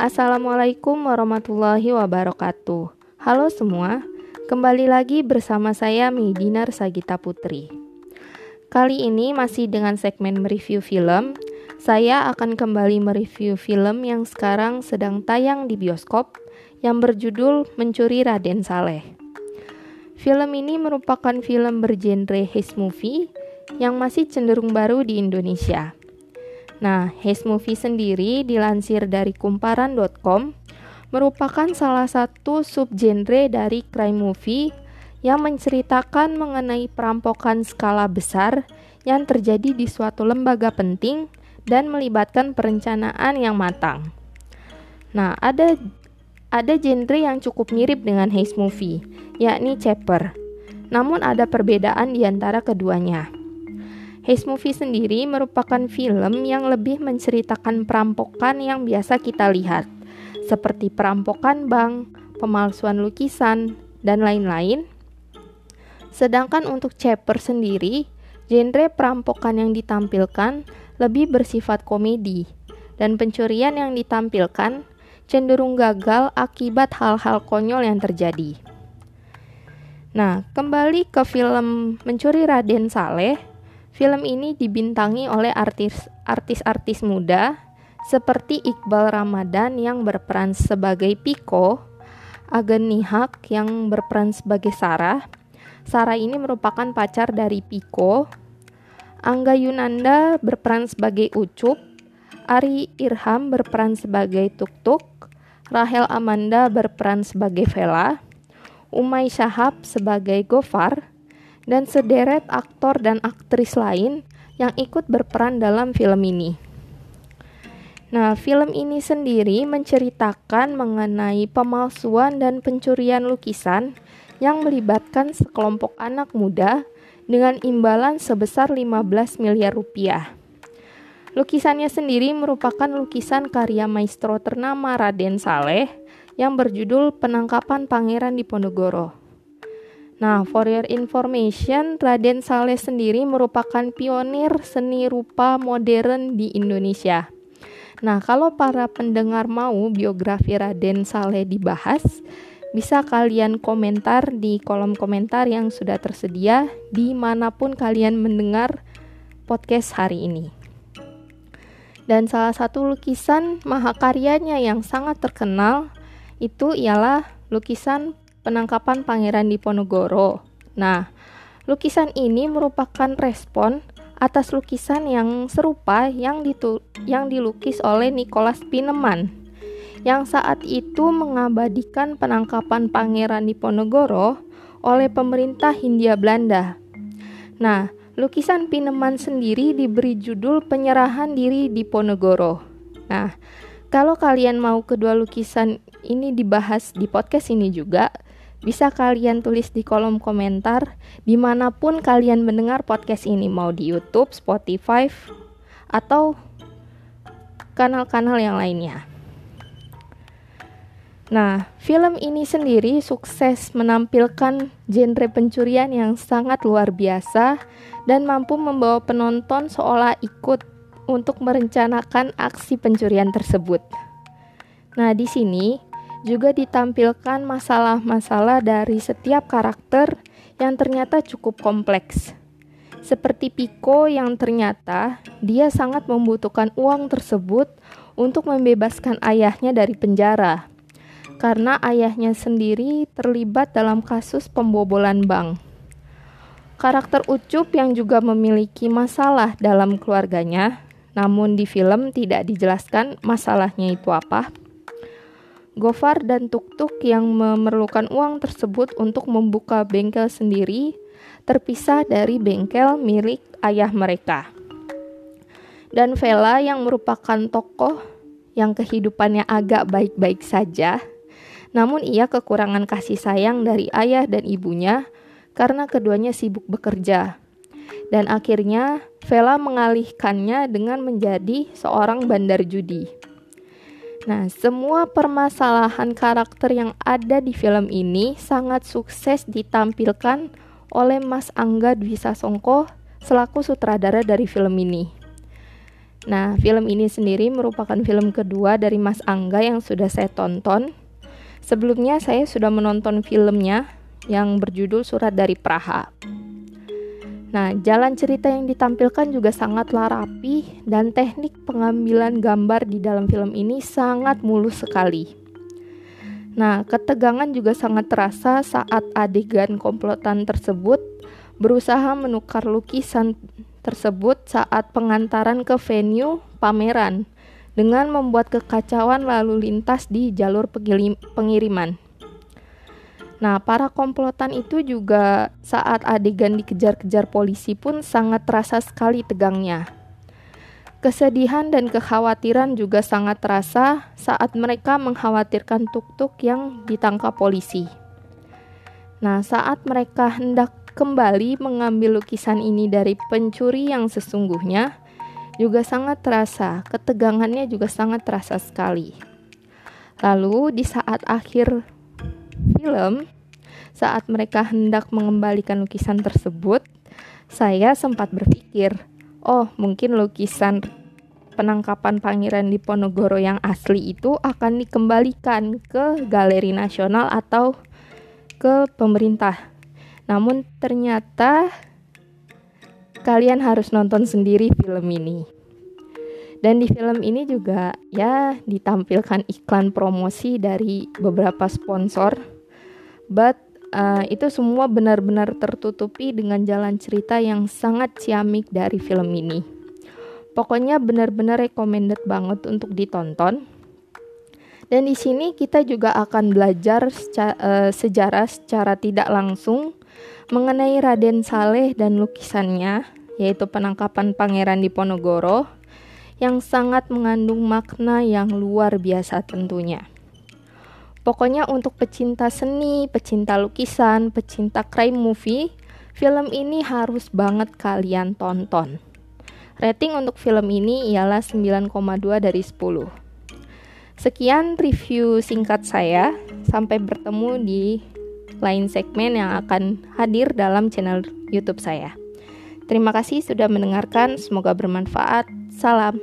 Assalamualaikum warahmatullahi wabarakatuh. Halo semua, kembali lagi bersama saya Midinar Sagita Putri. Kali ini masih dengan segmen mereview film. Saya akan kembali mereview film yang sekarang sedang tayang di bioskop yang berjudul Mencuri Raden Saleh. Film ini merupakan film bergenre heist movie yang masih cenderung baru di Indonesia. Nah, Heist Movie sendiri dilansir dari kumparan.com merupakan salah satu subgenre dari crime movie yang menceritakan mengenai perampokan skala besar yang terjadi di suatu lembaga penting dan melibatkan perencanaan yang matang. Nah, ada ada genre yang cukup mirip dengan heist movie, yakni Chapter. Namun ada perbedaan di antara keduanya. Heist Movie sendiri merupakan film yang lebih menceritakan perampokan yang biasa kita lihat, seperti perampokan bank, pemalsuan lukisan, dan lain-lain. Sedangkan untuk Chapter sendiri, genre perampokan yang ditampilkan lebih bersifat komedi, dan pencurian yang ditampilkan cenderung gagal akibat hal-hal konyol yang terjadi. Nah, kembali ke film Mencuri Raden Saleh, Film ini dibintangi oleh artis-artis muda seperti Iqbal Ramadan yang berperan sebagai Piko, Agen Nihak yang berperan sebagai Sarah. Sarah ini merupakan pacar dari Piko. Angga Yunanda berperan sebagai Ucup. Ari Irham berperan sebagai Tuk-Tuk. Rahel Amanda berperan sebagai Vela. Umay Syahab sebagai Gofar dan sederet aktor dan aktris lain yang ikut berperan dalam film ini. Nah, film ini sendiri menceritakan mengenai pemalsuan dan pencurian lukisan yang melibatkan sekelompok anak muda dengan imbalan sebesar 15 miliar rupiah. Lukisannya sendiri merupakan lukisan karya maestro ternama Raden Saleh yang berjudul Penangkapan Pangeran Diponegoro. Nah, for your information, Raden Saleh sendiri merupakan pionir seni rupa modern di Indonesia. Nah, kalau para pendengar mau biografi Raden Saleh dibahas, bisa kalian komentar di kolom komentar yang sudah tersedia di mana pun kalian mendengar podcast hari ini. Dan salah satu lukisan mahakaryanya yang sangat terkenal itu ialah lukisan penangkapan Pangeran Diponegoro. Nah, lukisan ini merupakan respon atas lukisan yang serupa yang, yang dilukis oleh Nicholas Pineman yang saat itu mengabadikan penangkapan Pangeran Diponegoro oleh pemerintah Hindia Belanda. Nah, lukisan Pineman sendiri diberi judul Penyerahan Diri Diponegoro. Nah, kalau kalian mau kedua lukisan ini dibahas di podcast ini juga, bisa kalian tulis di kolom komentar di mana pun kalian mendengar podcast ini mau di YouTube, Spotify, atau kanal-kanal yang lainnya. Nah, film ini sendiri sukses menampilkan genre pencurian yang sangat luar biasa dan mampu membawa penonton seolah ikut untuk merencanakan aksi pencurian tersebut. Nah, di sini juga ditampilkan masalah-masalah dari setiap karakter yang ternyata cukup kompleks. Seperti Pico yang ternyata dia sangat membutuhkan uang tersebut untuk membebaskan ayahnya dari penjara. Karena ayahnya sendiri terlibat dalam kasus pembobolan bank. Karakter Ucup yang juga memiliki masalah dalam keluarganya, namun di film tidak dijelaskan masalahnya itu apa Gofar dan Tuk-Tuk yang memerlukan uang tersebut untuk membuka bengkel sendiri terpisah dari bengkel milik ayah mereka. Dan Vela yang merupakan tokoh yang kehidupannya agak baik-baik saja, namun ia kekurangan kasih sayang dari ayah dan ibunya karena keduanya sibuk bekerja. Dan akhirnya Vela mengalihkannya dengan menjadi seorang bandar judi. Nah, semua permasalahan karakter yang ada di film ini sangat sukses ditampilkan oleh Mas Angga Dwi Sasongko selaku sutradara dari film ini. Nah, film ini sendiri merupakan film kedua dari Mas Angga yang sudah saya tonton. Sebelumnya saya sudah menonton filmnya yang berjudul Surat dari Praha. Nah, jalan cerita yang ditampilkan juga sangatlah rapi dan teknik pengambilan gambar di dalam film ini sangat mulus sekali. Nah, ketegangan juga sangat terasa saat adegan komplotan tersebut berusaha menukar lukisan tersebut saat pengantaran ke venue pameran dengan membuat kekacauan lalu lintas di jalur pengiriman. Nah, para komplotan itu juga saat adegan dikejar-kejar polisi pun sangat terasa sekali tegangnya. Kesedihan dan kekhawatiran juga sangat terasa saat mereka mengkhawatirkan tuk-tuk yang ditangkap polisi. Nah, saat mereka hendak kembali mengambil lukisan ini dari pencuri yang sesungguhnya, juga sangat terasa, ketegangannya juga sangat terasa sekali. Lalu, di saat akhir film, saat mereka hendak mengembalikan lukisan tersebut, saya sempat berpikir, oh mungkin lukisan penangkapan Pangeran Diponegoro yang asli itu akan dikembalikan ke Galeri Nasional atau ke pemerintah. Namun ternyata kalian harus nonton sendiri film ini. Dan di film ini juga ya ditampilkan iklan promosi dari beberapa sponsor. But uh, itu semua benar-benar tertutupi dengan jalan cerita yang sangat ciamik dari film ini. Pokoknya benar-benar recommended banget untuk ditonton. Dan di sini kita juga akan belajar seca uh, sejarah secara tidak langsung mengenai Raden Saleh dan lukisannya, yaitu penangkapan Pangeran Diponegoro yang sangat mengandung makna yang luar biasa tentunya. Pokoknya untuk pecinta seni, pecinta lukisan, pecinta crime movie, film ini harus banget kalian tonton. Rating untuk film ini ialah 9,2 dari 10. Sekian review singkat saya. Sampai bertemu di lain segmen yang akan hadir dalam channel YouTube saya. Terima kasih sudah mendengarkan, semoga bermanfaat. Salam.